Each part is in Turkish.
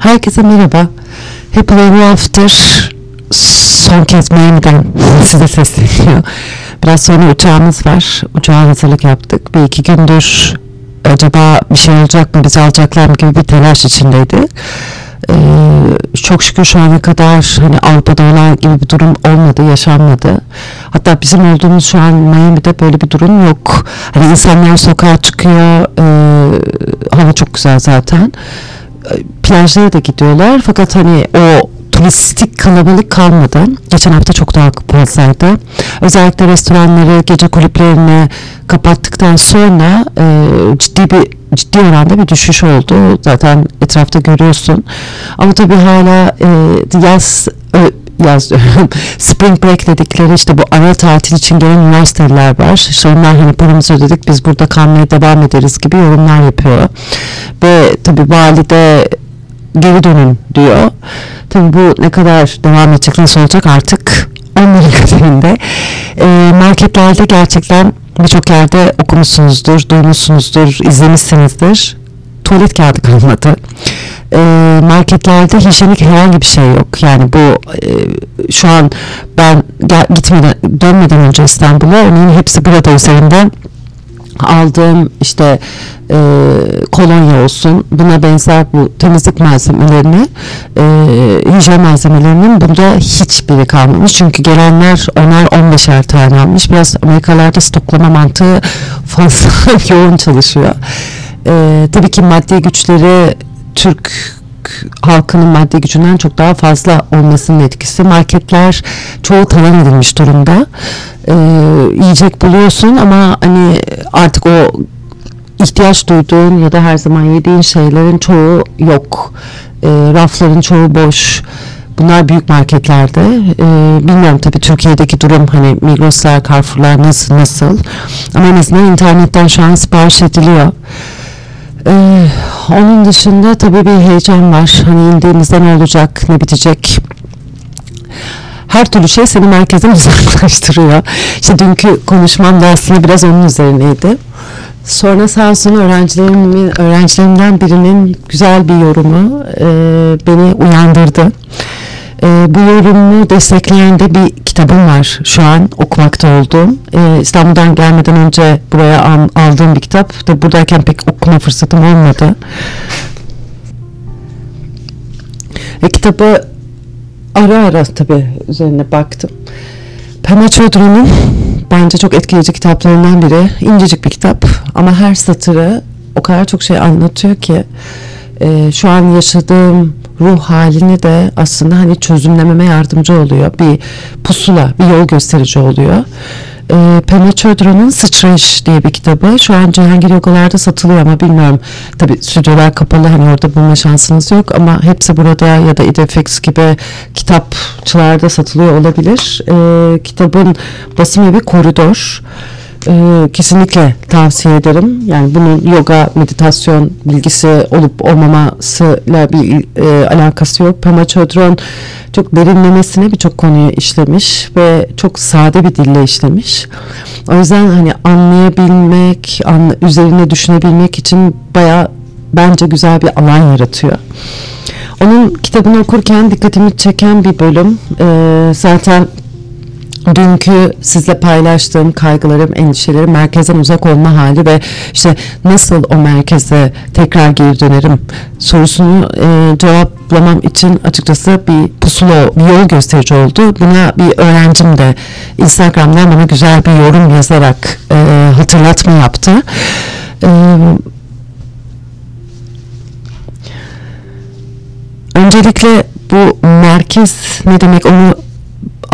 Herkese merhaba. Happy Ever After son kez Miami'den size sesleniyor. Biraz sonra uçağımız var. Uçağa hazırlık yaptık. Bir iki gündür acaba bir şey olacak mı, bizi alacaklar mı gibi bir telaş içindeydi. Ee, çok şükür şu ana kadar hani Avrupa'da olan gibi bir durum olmadı, yaşanmadı. Hatta bizim olduğumuz şu an Miami'de böyle bir durum yok. Hani insanlar sokağa çıkıyor, e, hava çok güzel zaten plajlara da gidiyorlar fakat hani o turistik kalabalık kalmadı. Geçen hafta çok daha fazlaydı. Özellikle restoranları, gece kulüplerini kapattıktan sonra e, ciddi bir ciddi oranda bir düşüş oldu. Zaten etrafta görüyorsun. Ama tabii hala e, yaz yaz. Spring break dedikleri işte bu ara tatil için gelen üniversiteler var. İşte onlar hani paramızı ödedik biz burada kalmaya devam ederiz gibi yorumlar yapıyor. Ve tabii valide geri dönün diyor. Tabii bu ne kadar devam edecek nasıl olacak artık onların kaderinde. E, marketlerde gerçekten birçok yerde okumuşsunuzdur, duymuşsunuzdur, izlemişsinizdir. Tuvalet kağıdı kalmadı. E, marketlerde hijyenik herhangi bir şey yok. Yani bu e, şu an ben gel, gitmeden dönmeden önce İstanbul'a onun hepsi burada üzerinden aldığım işte e, kolonya olsun buna benzer bu temizlik malzemelerini e, hijyen malzemelerinin bunda hiçbiri kalmamış çünkü gelenler onlar 15'er tane almış biraz Amerikalarda stoklama mantığı fazla yoğun çalışıyor e, tabii ki maddi güçleri Türk halkının maddi gücünden çok daha fazla olmasının etkisi. Marketler çoğu talan edilmiş durumda. Ee, yiyecek buluyorsun ama hani artık o ihtiyaç duyduğun ya da her zaman yediğin şeylerin çoğu yok. Ee, rafların çoğu boş. Bunlar büyük marketlerde. Ee, bilmiyorum tabii Türkiye'deki durum hani Migros'lar, Carrefour'lar nasıl nasıl. Ama en azından internetten şu an sipariş ediliyor. Ee, onun dışında tabii bir heyecan var. Hani indiğimizde ne olacak, ne bitecek. Her türlü şey seni merkezden uzaklaştırıyor. İşte dünkü konuşmam da aslında biraz onun üzerineydi. Sonra sağ olsun öğrencilerimin, öğrencilerimden birinin güzel bir yorumu e, beni uyandırdı. E, bu yorumu destekleyen de bir kitabım var şu an okumakta olduğum. E, İstanbul'dan gelmeden önce buraya al, aldığım bir kitap. Da buradayken pek okuma fırsatım olmadı. E, kitabı ara ara tabii üzerine baktım. Pema Chodron'un bence çok etkileyici kitaplarından biri. İncecik bir kitap ama her satırı o kadar çok şey anlatıyor ki e, şu an yaşadığım ruh halini de aslında hani çözümlememe yardımcı oluyor. Bir pusula, bir yol gösterici oluyor. E, Pema Chodron'un Sıçrayış diye bir kitabı. Şu an Cihangir Yogalar'da satılıyor ama bilmiyorum. Tabi stüdyolar kapalı hani orada bulma şansınız yok ama hepsi burada ya da İdefix gibi kitapçılarda satılıyor olabilir. E, kitabın basım evi Koridor e, kesinlikle tavsiye ederim. Yani bunun yoga, meditasyon bilgisi olup olmamasıyla bir e, alakası yok. Pema Chodron çok derinlemesine birçok konuyu işlemiş ve çok sade bir dille işlemiş. O yüzden hani anlayabilmek, anla, üzerine düşünebilmek için baya bence güzel bir alan yaratıyor. Onun kitabını okurken dikkatimi çeken bir bölüm e, zaten dünkü sizle paylaştığım kaygılarım, endişelerim merkezden uzak olma hali ve işte nasıl o merkeze tekrar geri dönerim sorusunu e, cevaplamam için açıkçası bir pusula, bir yol gösterici oldu. Buna bir öğrencim de Instagram'dan bana güzel bir yorum yazarak e, hatırlatma yaptı. E, öncelikle bu merkez ne demek onu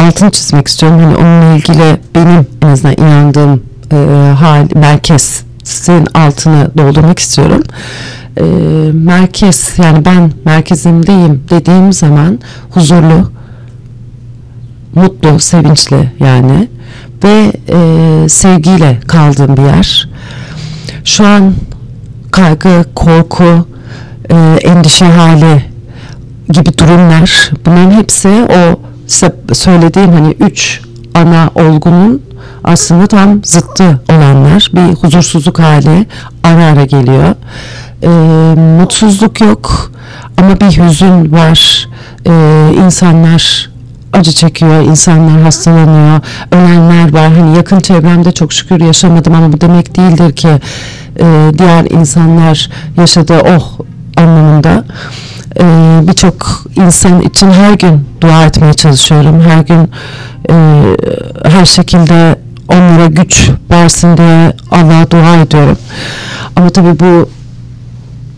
altını çizmek istiyorum. Hani onunla ilgili benim en azından inandığım e, hal, merkezin altını doldurmak istiyorum. E, merkez yani ben merkezimdeyim dediğim zaman huzurlu, mutlu, sevinçli yani ve e, sevgiyle kaldığım bir yer. Şu an kaygı, korku, e, endişe hali gibi durumlar bunların hepsi o söylediğim hani üç ana olgunun aslında tam zıttı olanlar bir huzursuzluk hali ara ara geliyor e, mutsuzluk yok ama bir hüzün var. E, insanlar acı çekiyor, insanlar hastalanıyor, ölenler var. Hani yakın çevremde çok şükür yaşamadım ama bu demek değildir ki e, diğer insanlar yaşadı oh anlamında. E, Birçok insan için her gün dua etmeye çalışıyorum. Her gün e, her şekilde onlara güç versin diye Allah'a dua ediyorum. Ama tabii bu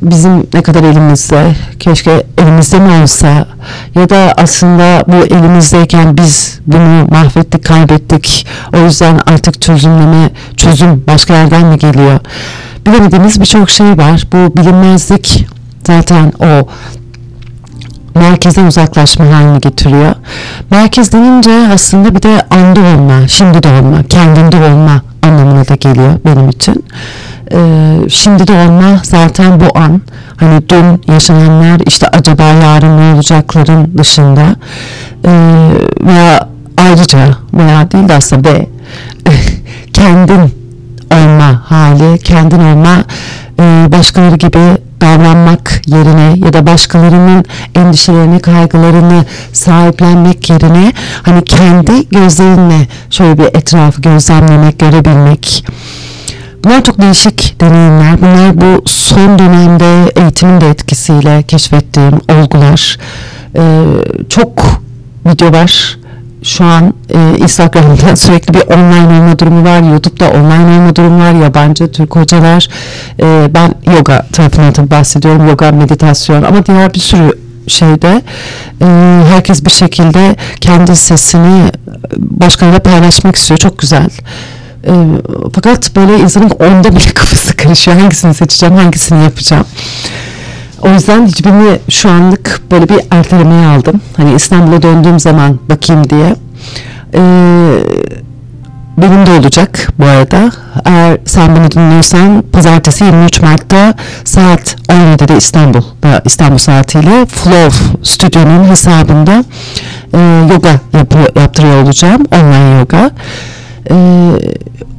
bizim ne kadar elimizde keşke elimizde mi olsa ya da aslında bu elimizdeyken biz bunu mahvettik kaybettik o yüzden artık çözümleme çözüm başka yerden mi geliyor bilemediğimiz birçok şey var bu bilinmezlik zaten o merkezden uzaklaşma halini getiriyor. Merkez denince aslında bir de anda olma, şimdi de olma, kendinde olma anlamına da geliyor benim için. Ee, şimdi de olma zaten bu an. Hani dün yaşananlar işte acaba yarın ne olacakların dışında ee, veya ayrıca veya değil de aslında ve kendin olma hali, kendin olma e, başkaları gibi davranmak yerine ya da başkalarının endişelerini, kaygılarını sahiplenmek yerine hani kendi gözlerinle şöyle bir etrafı gözlemlemek, görebilmek. Bunlar çok değişik deneyimler. Bunlar bu son dönemde eğitimin de etkisiyle keşfettiğim olgular. Ee, çok video var şu an e, Instagram'da sürekli bir online olma durumu var. YouTube'da online olma durumu var. Yabancı Türk hocalar. E, ben yoga tarafından tabii bahsediyorum. Yoga, meditasyon ama diğer bir sürü şeyde e, herkes bir şekilde kendi sesini başkalarıyla paylaşmak istiyor. Çok güzel. E, fakat böyle insanın onda bile kafası karışıyor. Hangisini seçeceğim, hangisini yapacağım. O yüzden hiçbirini şu anlık böyle bir ertelemeye aldım. Hani İstanbul'a döndüğüm zaman bakayım diye. Ee, benim de olacak bu arada. Eğer sen beni dinliyorsan pazartesi 23 Mart'ta saat 17'de İstanbul'da İstanbul saatiyle Flow stüdyonun hesabında e, yoga yapı, yaptırıyor olacağım. Online yoga. E,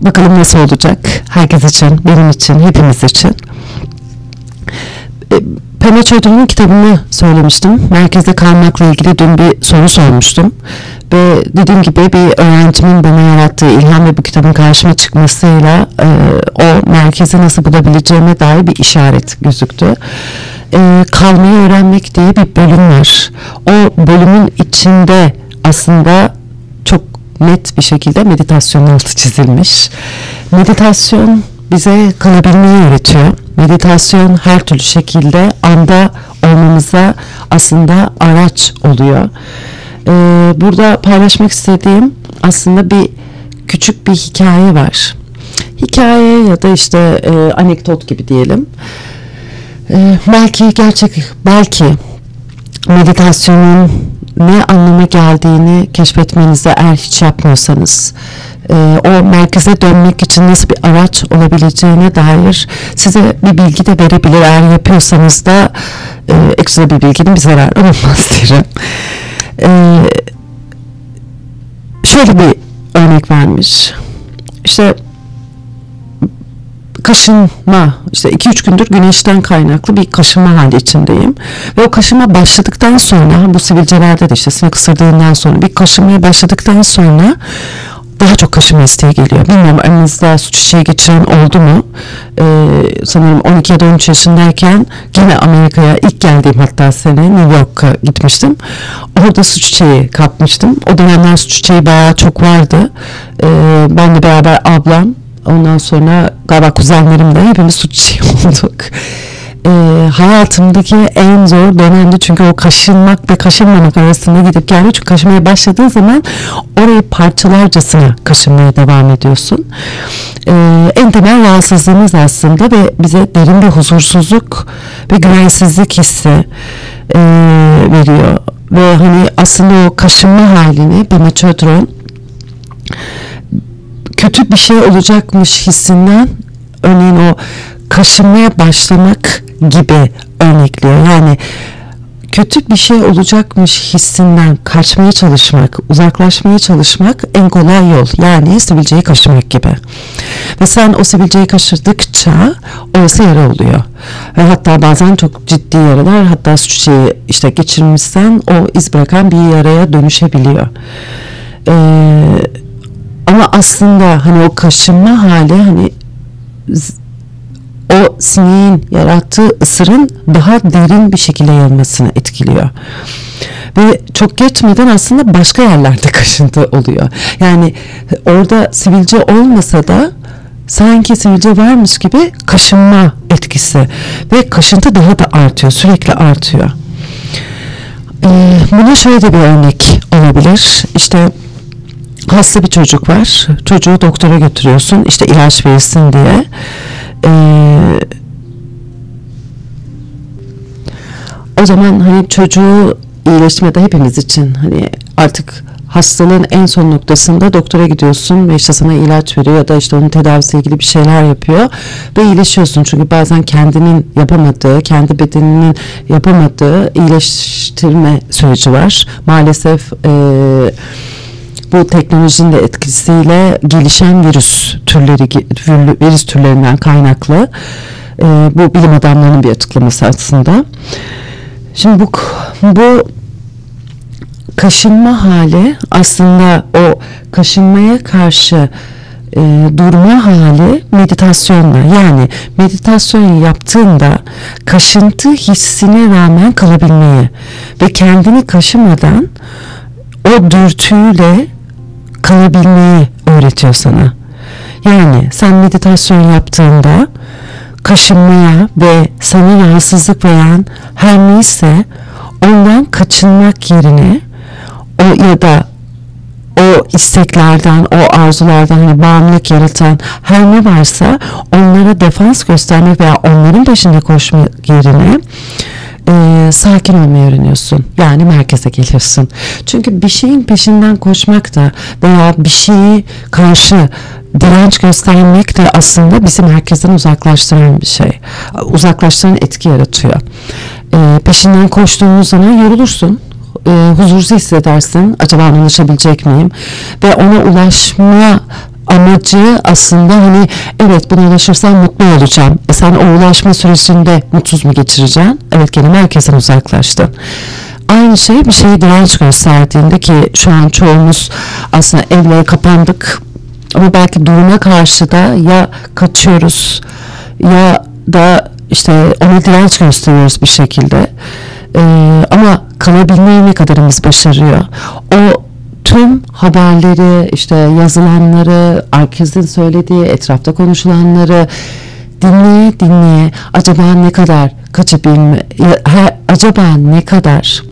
bakalım nasıl olacak. Herkes için, benim için, hepimiz için. Pema Çödür'ün kitabını söylemiştim. Merkezde kalmakla ilgili dün bir soru sormuştum. Ve dediğim gibi bir öğrencimin bana yarattığı ilham ve bu kitabın karşıma çıkmasıyla e, o merkezi nasıl bulabileceğime dair bir işaret gözüktü. E, kalmayı öğrenmek diye bir bölüm var. O bölümün içinde aslında çok net bir şekilde meditasyon altı çizilmiş. Meditasyon bize kalabilmeyi öğretiyor. Meditasyon her türlü şekilde anda olmamıza aslında araç oluyor. Ee, burada paylaşmak istediğim aslında bir küçük bir hikaye var. Hikaye ya da işte e, anekdot gibi diyelim. E, belki gerçek, belki meditasyonun ne anlama geldiğini keşfetmenizi eğer hiç yapmıyorsanız e, o merkeze dönmek için nasıl bir araç olabileceğine dair size bir bilgi de verebilir. Eğer yapıyorsanız da e, ekstra bir bilginin bir zararı olmaz derim. E, şöyle bir örnek vermiş. İşte kaşınma işte 2-3 gündür güneşten kaynaklı bir kaşınma hali içindeyim ve o kaşınma başladıktan sonra bu sivilcelerde de işte sinek ısırdığından sonra bir kaşınmaya başladıktan sonra daha çok kaşıma isteği geliyor. Bilmiyorum aranızda su çiçeği geçiren oldu mu? Ee, sanırım 12 ya da 13 yaşındayken yine Amerika'ya ilk geldiğim hatta sene New York'a gitmiştim. Orada su çiçeği kapmıştım. O dönemler su çiçeği bayağı çok vardı. Ee, ben de beraber ablam ondan sonra galiba kuzenlerim de hepimiz su çiçeği olduk e, hayatımdaki en zor dönemdi. Çünkü o kaşınmak ve kaşınmamak arasında gidip geldi çünkü kaşınmaya başladığın zaman orayı parçalarcasına kaşınmaya devam ediyorsun. E, en temel rahatsızlığımız aslında ve bize derin bir huzursuzluk ve güvensizlik hissi e, veriyor. Ve hani aslında o kaşınma halini Chodron kötü bir şey olacakmış hissinden örneğin o kaşınmaya başlamak gibi örnekliyor. Yani kötü bir şey olacakmış hissinden kaçmaya çalışmak, uzaklaşmaya çalışmak en kolay yol. Yani sivilceyi kaşımak gibi. Ve sen o sivilceyi kaşırdıkça orası yara oluyor. Ve hatta bazen çok ciddi yaralar hatta şeyi işte geçirmişsen o iz bırakan bir yaraya dönüşebiliyor. Ee, ama aslında hani o kaşınma hali hani o sineğin yarattığı ısırın daha derin bir şekilde yayılmasını etkiliyor. Ve çok geçmeden aslında başka yerlerde kaşıntı oluyor. Yani orada sivilce olmasa da sanki sivilce varmış gibi kaşınma etkisi ve kaşıntı daha da artıyor, sürekli artıyor. Ee, buna şöyle de bir örnek olabilir. İşte hasta bir çocuk var. Çocuğu doktora götürüyorsun işte ilaç verirsin diye. Ee, o zaman hani çocuğu iyileşmede hepimiz için hani artık hastalığın en son noktasında doktora gidiyorsun ve işte sana ilaç veriyor ya da işte onun tedavisiyle ilgili bir şeyler yapıyor ve iyileşiyorsun. Çünkü bazen kendinin yapamadığı, kendi bedeninin yapamadığı iyileştirme süreci var. Maalesef eee bu teknolojinin de etkisiyle gelişen virüs türleri virüs türlerinden kaynaklı e, bu bilim adamlarının bir açıklaması aslında. Şimdi bu bu kaşınma hali aslında o kaşınmaya karşı e, durma hali meditasyonla yani meditasyon yaptığında kaşıntı hissine rağmen kalabilmeyi ve kendini kaşımadan o dürtüyle kalabilmeyi öğretiyor sana. Yani sen meditasyon yaptığında kaşınmaya ve sana rahatsızlık veren her neyse ondan kaçınmak yerine o ya da o isteklerden, o arzulardan hani bağımlılık yaratan her ne varsa onlara defans göstermek veya onların peşinde koşmak yerine e, sakin olmayı öğreniyorsun. Yani merkeze geliyorsun. Çünkü bir şeyin peşinden koşmak da veya bir şeyi karşı direnç göstermek de aslında bizi merkezden uzaklaştıran bir şey. Uzaklaştıran etki yaratıyor. E, peşinden koştuğumuz zaman yorulursun e, huzursuz hissedersin. Acaba ulaşabilecek miyim? Ve ona ulaşma amacı aslında hani evet buna ulaşırsam mutlu olacağım. E sen o ulaşma sürecinde mutsuz mu geçireceksin? Evet gene merkezden uzaklaştın. Aynı şey bir şeye direnç gösterdiğinde ki şu an çoğumuz aslında evlere kapandık ama belki duruma karşı da ya kaçıyoruz ya da işte ona direnç gösteriyoruz bir şekilde. Ee, ama kalabilmeyi ne kadarımız başarıyor? O tüm haberleri, işte yazılanları, herkesin söylediği, etrafta konuşulanları dinleye dinleye acaba ne kadar kaçabilme, acaba ne kadar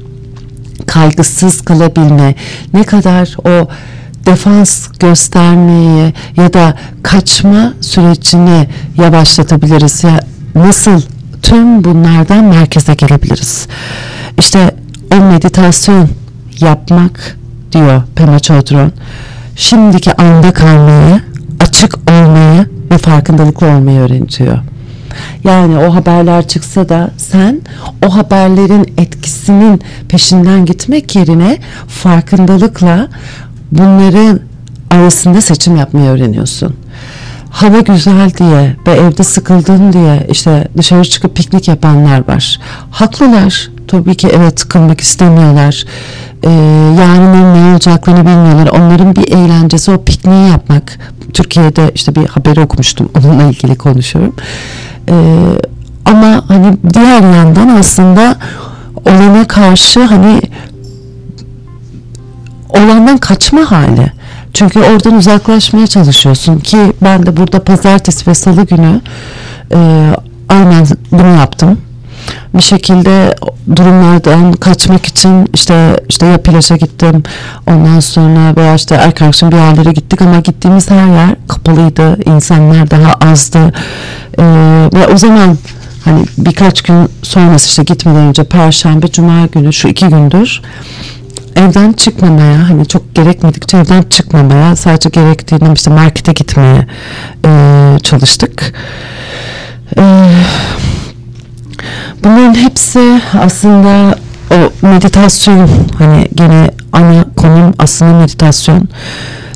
kaygısız kalabilme, ne kadar o defans göstermeyi ya da kaçma sürecini yavaşlatabiliriz ya nasıl tüm bunlardan merkeze gelebiliriz. İşte o meditasyon yapmak diyor Pema Chodron. Şimdiki anda kalmayı, açık olmayı ve farkındalıklı olmayı öğretiyor. Yani o haberler çıksa da sen o haberlerin etkisinin peşinden gitmek yerine farkındalıkla bunların arasında seçim yapmayı öğreniyorsun. Hava güzel diye ve evde sıkıldın diye işte dışarı çıkıp piknik yapanlar var. Haklılar. Tabii ki evet sıkılmak istemiyorlar e, yarının ne olacaklarını bilmiyorlar. Onların bir eğlencesi o pikniği yapmak. Türkiye'de işte bir haber okumuştum. Onunla ilgili konuşuyorum. E, ama hani diğer yandan aslında olana karşı hani olandan kaçma hali. Çünkü oradan uzaklaşmaya çalışıyorsun ki ben de burada pazartesi ve salı günü e, aynen bunu yaptım bir şekilde durumlardan kaçmak için işte işte ya plaja gittim ondan sonra veya işte arkadaşım bir yerlere gittik ama gittiğimiz her yer kapalıydı insanlar daha azdı ee, ve o zaman hani birkaç gün sonrası işte gitmeden önce perşembe cuma günü şu iki gündür evden çıkmamaya hani çok gerekmedikçe evden çıkmamaya sadece gerektiğinde işte markete gitmeye e, çalıştık. E, Bunların hepsi aslında o meditasyon hani gene ana konum aslında meditasyon.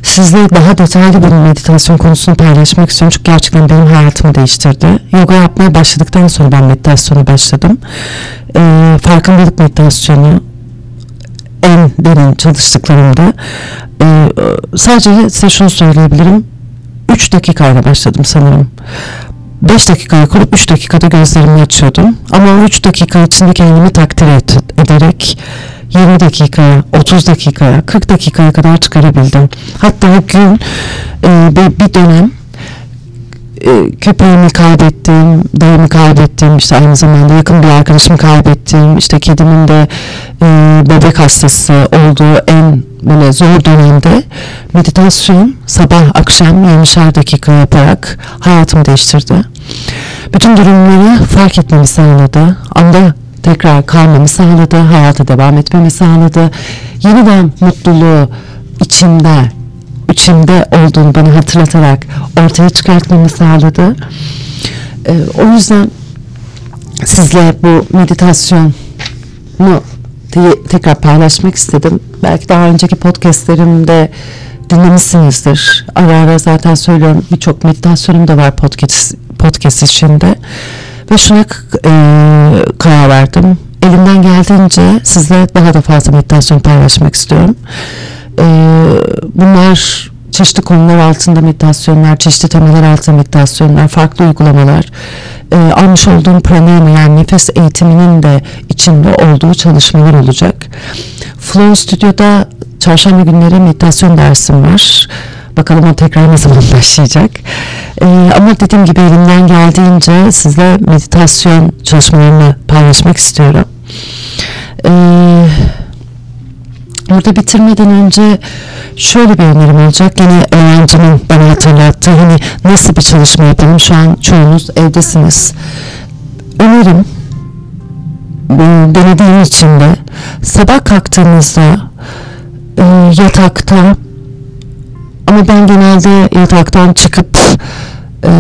Sizle daha detaylı bir meditasyon konusunu paylaşmak istiyorum. Çünkü gerçekten benim hayatımı değiştirdi. Yoga yapmaya başladıktan sonra ben meditasyona başladım. Ee, farkındalık meditasyonu en derin çalıştıklarımda e, sadece size şunu söyleyebilirim 3 dakikayla başladım sanırım 5 dakikaya kurup 3 dakikada gözlerimi açıyordum ama o 3 dakika içinde kendimi takdir et, ederek 20 dakikaya, 30 dakikaya, 40 dakikaya kadar çıkarabildim. Hatta gün e, bir, dönem e, köpeğimi kaybettim, dayımı kaybettim, işte aynı zamanda yakın bir arkadaşımı kaybettim, işte kedimin de e, bebek hastası olduğu en böyle zor dönemde meditasyon sabah akşam 20'şer dakika yaparak hayatımı değiştirdi. Bütün durumları fark etmemi sağladı. Anda tekrar kalmamı sağladı, hayata devam etmemi sağladı. Yeniden mutluluğu içimde içimde olduğunu bana hatırlatarak ortaya çıkartmamı sağladı. Ee, o yüzden sizle bu meditasyonu tekrar paylaşmak istedim. Belki daha önceki podcastlerimde dinlemişsinizdir. Ara ara zaten söylüyorum birçok meditasyonum da var podcast, podcast içinde. Ve şuna e, karar verdim. Elimden geldiğince sizle daha da fazla meditasyon paylaşmak istiyorum. E, bunlar çeşitli konular altında meditasyonlar, çeşitli temalar altında meditasyonlar, farklı uygulamalar, e, almış olduğum pranayama yani nefes eğitiminin de içinde olduğu çalışmalar olacak. Flow Studio'da çarşamba günleri meditasyon dersim var. Bakalım o tekrar ne zaman başlayacak. Ee, ama dediğim gibi elimden geldiğince sizle meditasyon çalışmalarını paylaşmak istiyorum. Ee, burada bitirmeden önce şöyle bir önerim olacak. Yine öğrencimin bana hatırlattığı hani nasıl bir çalışma yapalım. Şu an çoğunuz evdesiniz. Önerim denediğim için de sabah kalktığınızda e, yatakta ama ben genelde yataktan çıkıp e,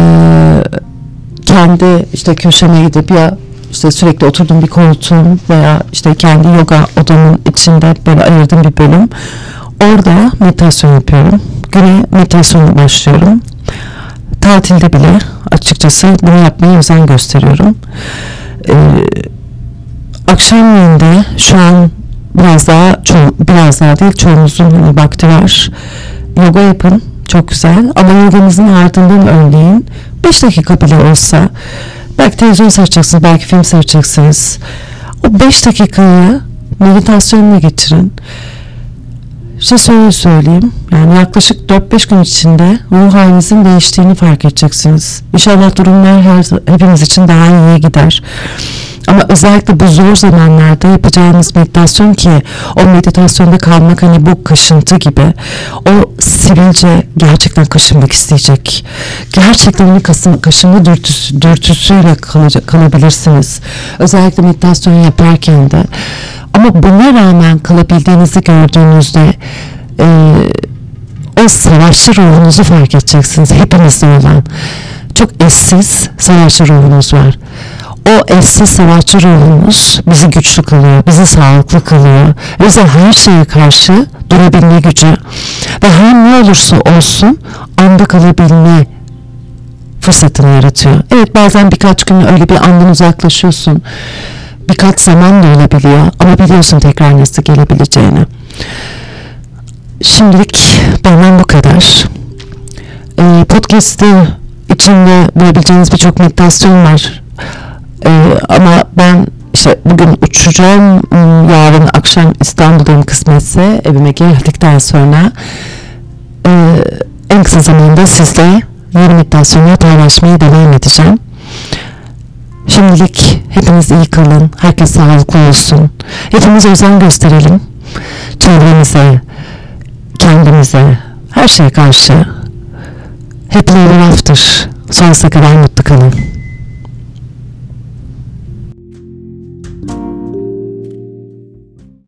kendi işte köşeme gidip ya işte sürekli oturduğum bir koltuğum veya işte kendi yoga odamın içinde böyle ayırdığım bir bölüm. Orada meditasyon yapıyorum. Güne meditasyonla başlıyorum. Tatilde bile açıkçası bunu yapmaya özen gösteriyorum. Ee, akşamleyin de şu an biraz daha ço biraz daha değil çoğunuzun hani vakti var. Yoga yapın çok güzel. Ama yoganızın ardından örneğin 5 dakika bile olsa belki televizyon seyredeceksiniz belki film seyredeceksiniz o 5 dakikayı meditasyonla geçirin. İşte şöyle söyleyeyim yani yaklaşık 4-5 gün içinde ruh halinizin değiştiğini fark edeceksiniz. İnşallah durumlar her, hepiniz için daha iyiye gider ama özellikle bu zor zamanlarda yapacağınız meditasyon ki o meditasyonda kalmak hani bu kaşıntı gibi o sivilce gerçekten kaşınmak isteyecek. Gerçekten onu kasım, kaşınma dürtüsü, dürtüsüyle kalacak, kalabilirsiniz. Özellikle meditasyon yaparken de. Ama buna rağmen kalabildiğinizi gördüğünüzde e, o savaşçı ruhunuzu fark edeceksiniz. Hepinizde olan. Çok eşsiz savaşçı ruhunuz var o eşsiz savaşçı ruhumuz bizi güçlü kılıyor, bizi sağlıklı kılıyor. Bize her şeye karşı durabilme gücü ve her ne olursa olsun anda kalabilme fırsatını yaratıyor. Evet bazen birkaç gün öyle bir andan uzaklaşıyorsun. Birkaç zaman da olabiliyor ama biliyorsun tekrar nasıl gelebileceğini. Şimdilik benden bu kadar. Ee, podcast'ı içinde bulabileceğiniz birçok meditasyon var. Ee, ama ben işte bugün uçacağım hmm, yarın akşam İstanbul'dayım kısmetse evime geldikten sonra e, en kısa zamanda sizle yeni meditasyonları paylaşmaya devam edeceğim. Şimdilik hepiniz iyi kalın. Herkes sağlıklı olsun. Hepimiz özen gösterelim. Çevremize, kendimize, her şeye karşı. Happy Ever After. Sonsuza kadar mutlu kalın.